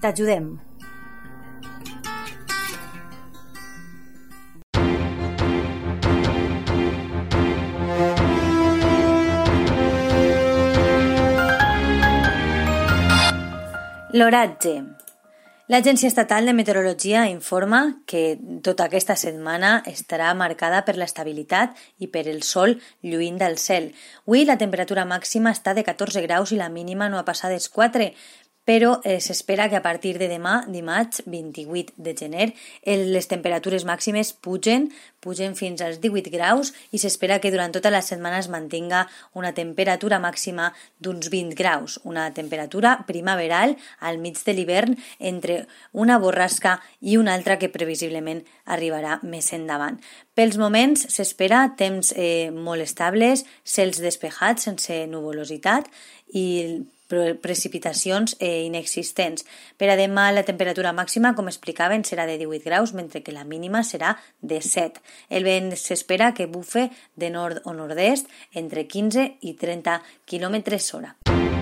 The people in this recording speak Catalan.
T'ajudem. L'oratge. L'Agència Estatal de Meteorologia informa que tota aquesta setmana estarà marcada per l'estabilitat i per el sol lluint del cel. Avui la temperatura màxima està de 14 graus i la mínima no ha passat dels 4, però eh, s'espera que a partir de demà, dimarts 28 de gener, el, les temperatures màximes pugen, pugen fins als 18 graus i s'espera que durant tota la setmana es mantinga una temperatura màxima d'uns 20 graus, una temperatura primaveral al mig de l'hivern entre una borrasca i una altra que previsiblement arribarà més endavant. Pels moments s'espera temps eh, molt estables, cels despejats sense nuvolositat i precipitacions eh, inexistents. Per a demà la temperatura màxima, com explicaven, serà de 18 graus, mentre que la mínima serà de 7. El vent s'espera que bufe de nord o nord-est entre 15 i 30 km hora.